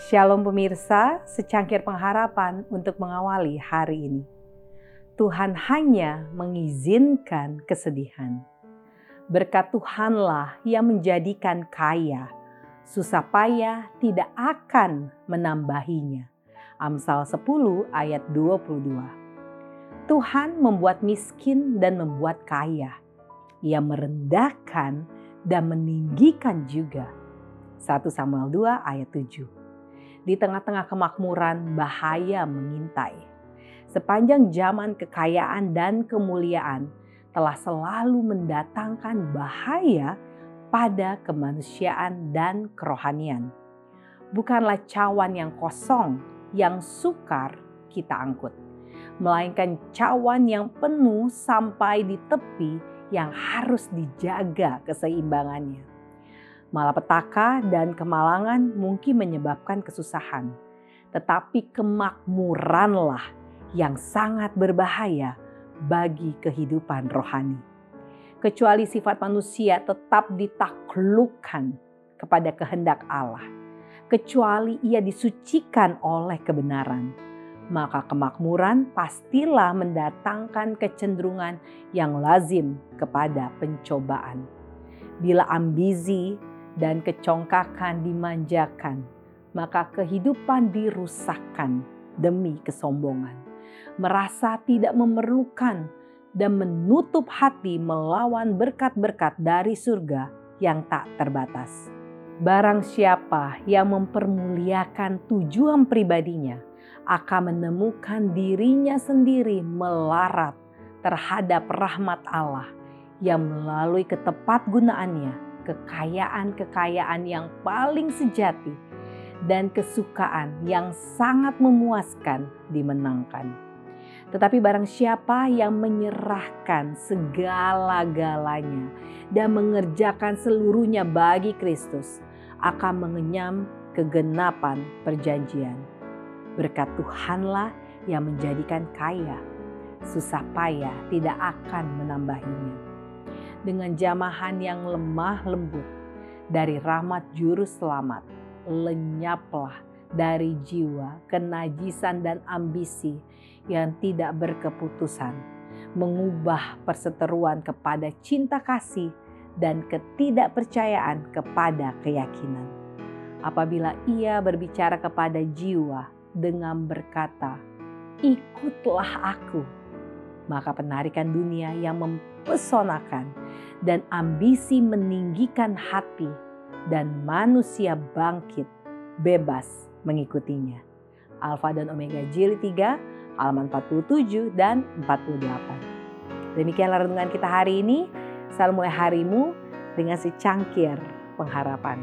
Shalom pemirsa, secangkir pengharapan untuk mengawali hari ini. Tuhan hanya mengizinkan kesedihan. Berkat Tuhanlah yang menjadikan kaya, susah payah tidak akan menambahinya. Amsal 10 ayat 22. Tuhan membuat miskin dan membuat kaya. Ia merendahkan dan meninggikan juga. 1 Samuel 2 ayat 7 di tengah-tengah kemakmuran bahaya mengintai. Sepanjang zaman kekayaan dan kemuliaan telah selalu mendatangkan bahaya pada kemanusiaan dan kerohanian. Bukanlah cawan yang kosong yang sukar kita angkut, melainkan cawan yang penuh sampai di tepi yang harus dijaga keseimbangannya. Malapetaka dan kemalangan mungkin menyebabkan kesusahan, tetapi kemakmuranlah yang sangat berbahaya bagi kehidupan rohani. Kecuali sifat manusia tetap ditaklukkan kepada kehendak Allah, kecuali ia disucikan oleh kebenaran, maka kemakmuran pastilah mendatangkan kecenderungan yang lazim kepada pencobaan. Bila ambisi dan kecongkakan dimanjakan, maka kehidupan dirusakkan demi kesombongan. Merasa tidak memerlukan dan menutup hati melawan berkat-berkat dari surga yang tak terbatas. Barang siapa yang mempermuliakan tujuan pribadinya akan menemukan dirinya sendiri melarat terhadap rahmat Allah yang melalui ketepat gunaannya kekayaan-kekayaan yang paling sejati dan kesukaan yang sangat memuaskan dimenangkan. Tetapi barang siapa yang menyerahkan segala-galanya dan mengerjakan seluruhnya bagi Kristus akan mengenyam kegenapan perjanjian. Berkat Tuhanlah yang menjadikan kaya, susah payah tidak akan menambahinya dengan jamahan yang lemah lembut dari rahmat juru selamat. Lenyaplah dari jiwa kenajisan dan ambisi yang tidak berkeputusan, mengubah perseteruan kepada cinta kasih dan ketidakpercayaan kepada keyakinan. Apabila ia berbicara kepada jiwa dengan berkata, "Ikutlah aku," maka penarikan dunia yang mempesonakan dan ambisi meninggikan hati dan manusia bangkit bebas mengikutinya. Alfa dan Omega jilid 3 halaman 47 dan 48. Demikianlah renungan kita hari ini. Selalu mulai harimu dengan secangkir pengharapan.